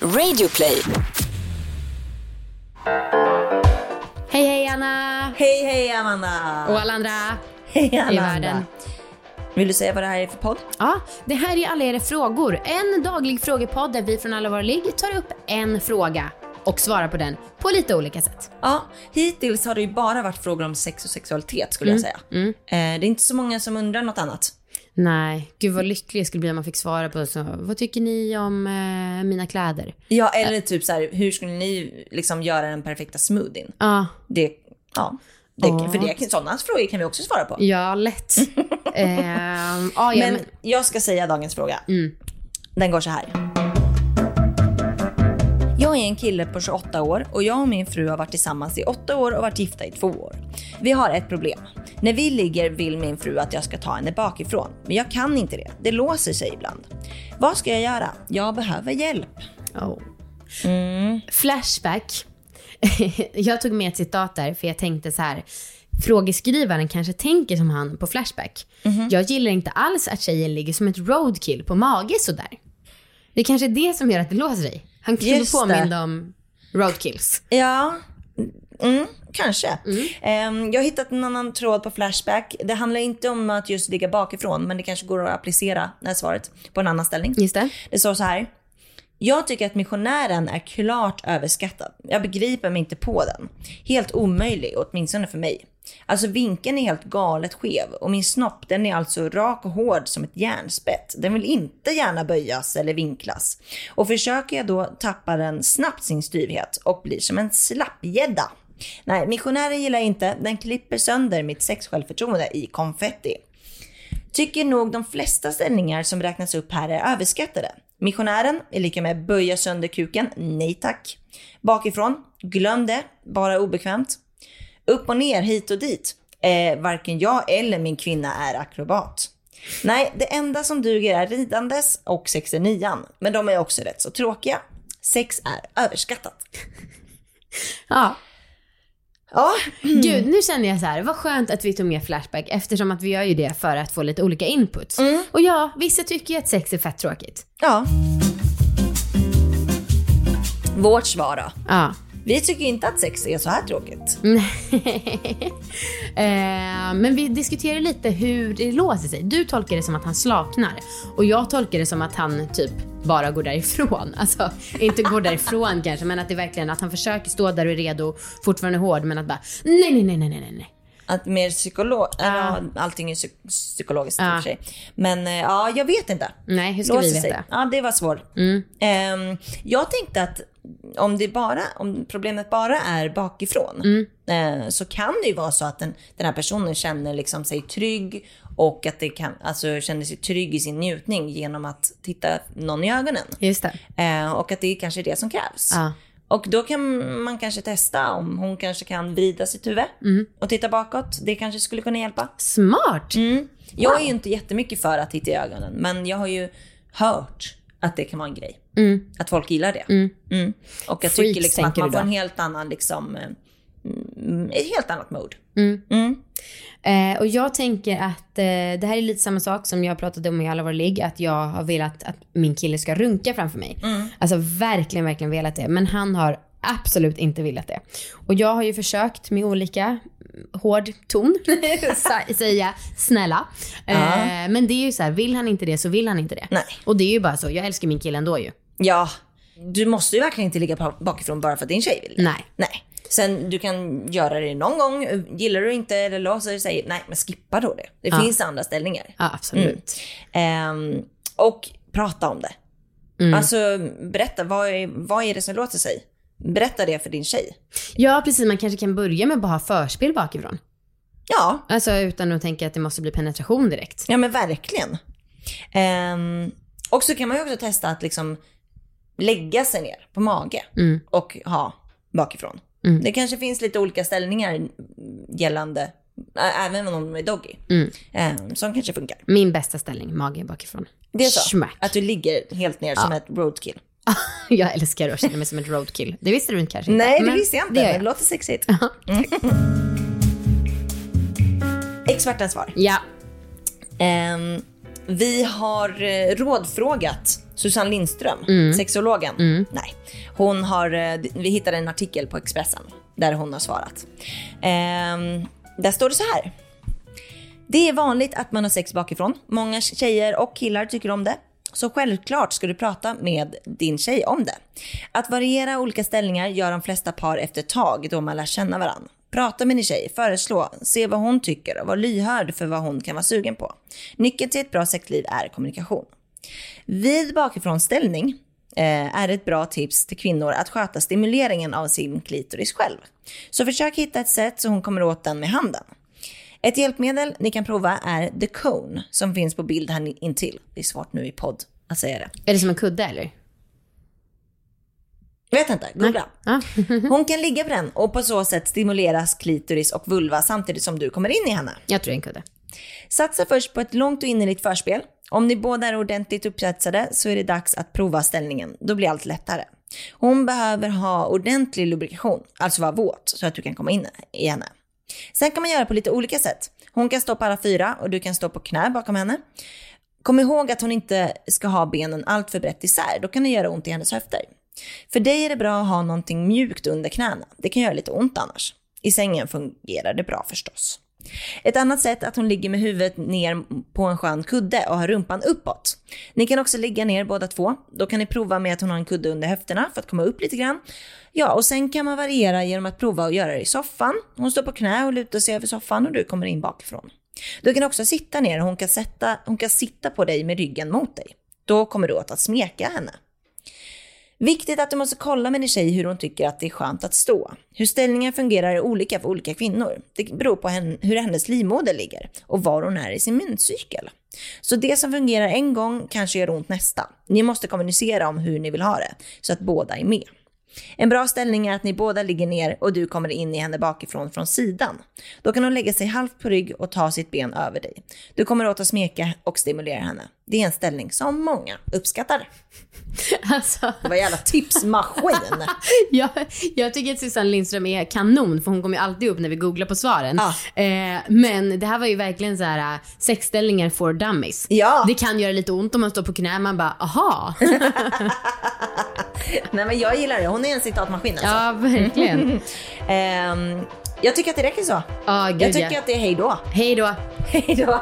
Radioplay. Hej hej Anna! Hej hej Amanda! Och alla andra Hej i Amanda! världen. Vill du säga vad det här är för podd? Ja, det här är alla era frågor. En daglig frågepodd där vi från Alla våra ligg tar upp en fråga och svarar på den på lite olika sätt. Ja, hittills har det ju bara varit frågor om sex och sexualitet skulle jag säga. Eh, det är inte så många som undrar något annat. Nej, gud vad lycklig jag skulle bli om man fick svara på så. Vad tycker ni om eh, mina kläder? Ja, eller typ så här, hur skulle ni liksom göra den perfekta smoothien? Ja, Det, ja, det, Ja. för det, sådana frågor kan vi också svara på. ja lätt. Ehm, ja, ja, Men men, jag ska säga dagens fråga. Den går så här. Jag är en kille på 28 år och jag och min fru har varit tillsammans i 8 år och varit gifta i 2 år. Vi har ett problem. När vi ligger vill min fru att jag ska ta henne bakifrån, men jag kan inte det. Det låser sig ibland. Vad ska jag göra? Jag behöver hjälp. oh. Flashback. jag tog med ett citat där för jag tänkte så här. Frågeskrivaren kanske tänker som han på Flashback. Jag gillar inte alls att tjejen ligger som ett roadkill på mage sådär. Det är kanske är det som gör att det låser sig. Han kunde påminna om roadkills. Ja, mm, kanske. Ehm, jag har hittat en annan tråd på Flashback. Det handlar inte om att just ligga bakifrån, men det kanske går att applicera det här svaret på en annan ställning. Just det. Det står så här. Jag tycker att missionären är klart överskattad. Jag begriper mig inte på den. Helt omöjlig, åtminstone för mig. Alltså vinkeln är helt galet skev och min snopp den är alltså rak och hård som ett järnspett. Den vill inte gärna böjas eller vinklas. Och försöker jag då tappar den snabbt sin styvhet och blir som en slappgädda. Nej, missionären gillar jag inte. Den klipper sönder mitt sexsjälvförtroende i konfetti. Tycker nog de flesta ställningar som räknas upp här är överskattade. Missionären är lika med böja sönder kuken, nej tack. Bakifrån, glöm det, bara obekvämt. Upp och ner, hit och dit. Eh, varken jag eller min kvinna är akrobat. Nej, det enda som duger är ridandes och 69 men de är också rätt så tråkiga. Sex är överskattat. Ja. Ja, Gud, nu känner jag så här, vad skönt att vi tog med Flashback eftersom att vi gör ju det för att få lite olika inputs. Och ja, vissa tycker ju att sex är fett tråkigt. ja. Vårt svar då? Ja. Vi tycker inte att sex är så här tråkigt. eh, men vi diskuterar lite hur det låser sig. Du tolkar det som att han slaknar och jag tolkar det som att han typ bara går därifrån. Alltså inte går därifrån kanske men att det verkligen att han försöker stå där och är redo, fortfarande hård men att bara nej, nej, nej, nej, nej, nej. Att mer psykolog... Ja. allting är psy- psykologiskt i och för sig. Men eh, ja, jag vet inte. Nej, hur ska Låser vi sig. veta? Ja, det var svårt. Ehm, jag tänkte att om, det bara, om problemet bara är bakifrån eh, så kan det ju vara så att den, den här personen känner liksom sig trygg och att det kan, alltså känner sig trygg i sin njutning genom att titta någon i ögonen. Just. Eh, och att det är kanske är det som krävs. Ja. Och då kan man kanske testa om hon kanske kan vrida sitt huvud och titta bakåt. Det kanske skulle kunna hjälpa. Smart! Jag är ju inte jättemycket för att titta i ögonen, men jag har ju hört att det kan vara en grej. Att folk gillar det. Mm. Och jag Freaks, tycker liksom att man får en helt annan, liksom, mm, ett helt annat mode. Eh, och jag tänker att eh, det här är lite samma sak som jag pratade om i alla våra ligg, att jag har velat att min kille ska runka framför mig. Alltså verkligen, verkligen velat det. Men han har absolut inte velat det. Och jag har ju försökt med olika mm, hård ton säga snälla. Eh, men det är ju så här, vill han inte det så vill han inte det. Nej. Och det är ju bara så, jag älskar min kille ändå ju. Ja, du måste ju verkligen inte ligga bakifrån bara för att din tjej vill det. Nej. Nej. Sen du kan göra det någon gång, gillar du inte eller låser sig, nej men skippa då det. Det Ja. finns andra ställningar. Ja, absolut. Ehm, och prata om det. Mm. Alltså berätta, vad är, vad är det som låter sig? Berätta det för din tjej. Ja, precis. Man kanske kan börja med att bara ha förspel bakifrån. Ja, Alltså utan att tänka att det måste bli penetration direkt. ja men verkligen. Ehm, och så kan man ju också testa att liksom lägga sig ner på mage Mm. och ha bakifrån. Mm. Det kanske finns lite olika ställningar gällande, även om de är doggy, Mm. ehm, som kanske funkar. Min bästa ställning, mage bakifrån. Det är så? Smack. Att du ligger helt ner som ett roadkill? Jag älskar att känna mig som ett roadkill. Det visste du inte kanske inte. Nej, det visste jag inte. Det jag. det låter sexigt. Mm. Expertens svar. Ja. Ehm, Vi har eh, rådfrågat Susanne Lindström, sexologen. Nej, hon har, eh, vi hittade en artikel på Expressen där hon har svarat. Ehm, där står det så här. Det är vanligt att man har sex bakifrån. Många tjejer och killar tycker om det. Så självklart ska du prata med din tjej om det. Att variera olika ställningar gör de flesta par efter ett tag då man lär känna varandra. Prata med din tjej, föreslå, se vad hon tycker och var lyhörd för vad hon kan vara sugen på. Nyckeln till ett bra sexliv är kommunikation. Vid bakifrånställning eh, är ett bra tips till kvinnor att sköta stimuleringen av sin klitoris själv. Så försök hitta ett sätt så hon kommer åt den med handen. Ett hjälpmedel ni kan prova är The Cone som finns på bild här intill. Det är svårt nu i podd att säga det. Är det som en kudde eller? Jag vet inte, googla. Hon kan ligga på den och på så sätt stimuleras klitoris och vulva samtidigt som du kommer in i henne. Jag tror det är en kudde. Satsa först på ett långt och innerligt förspel. Om ni båda är ordentligt uppsetsade så är det dags att prova ställningen. Då blir allt lättare. Hon behöver ha ordentlig lubrikation, alltså vara våt, så att du kan komma in i henne. Sen kan man göra på lite olika sätt. Hon kan stå på alla fyra och du kan stå på knä bakom henne. Kom ihåg att hon inte ska ha benen allt för brett isär, då kan det göra ont i hennes höfter. För dig är det bra att ha någonting mjukt under knäna. Det kan göra lite ont annars. I sängen fungerar det bra förstås. Ett annat sätt är att hon ligger med huvudet ner på en skön kudde och har rumpan uppåt. Ni kan också ligga ner båda två. Då kan ni prova med att hon har en kudde under höfterna för att komma upp lite grann. Ja, och sen kan man variera genom att prova att göra det i soffan. Hon står på knä och lutar sig över soffan och du kommer in bakifrån. Du kan också sitta ner och hon kan, sätta, hon kan sitta på dig med ryggen mot dig. Då kommer du åt att smeka henne. Viktigt att du måste kolla med din tjej hur hon tycker att det är skönt att stå. Hur ställningen fungerar är olika för olika kvinnor. Det beror på henne, hur hennes livmoder ligger och var hon är i sin menscykel. Så det som fungerar en gång kanske gör ont nästa. Ni måste kommunicera om hur ni vill ha det, så att båda är med. En bra ställning är att ni båda ligger ner och du kommer in i henne bakifrån från sidan. Då kan hon lägga sig halvt på rygg och ta sitt ben över dig. Du kommer åt att smeka och stimulera henne. Det är en ställning som många uppskattar. Alltså, Det var en jävla tipsmaskin. jag, jag tycker att Susanne Lindström är kanon för hon kommer ju alltid upp när vi googlar på svaren. Ja. Eh, men det här var ju verkligen så här äh, sexställningar for dummies. Ja. Det kan göra lite ont om man står på knä. Man bara, aha. Nej men jag gillar det. Hon är en citatmaskin alltså. ja, verkligen. Ehm, jag tycker att det räcker så. Ja, gud jag tycker ja. att det är hej då. Hej då. Hej då.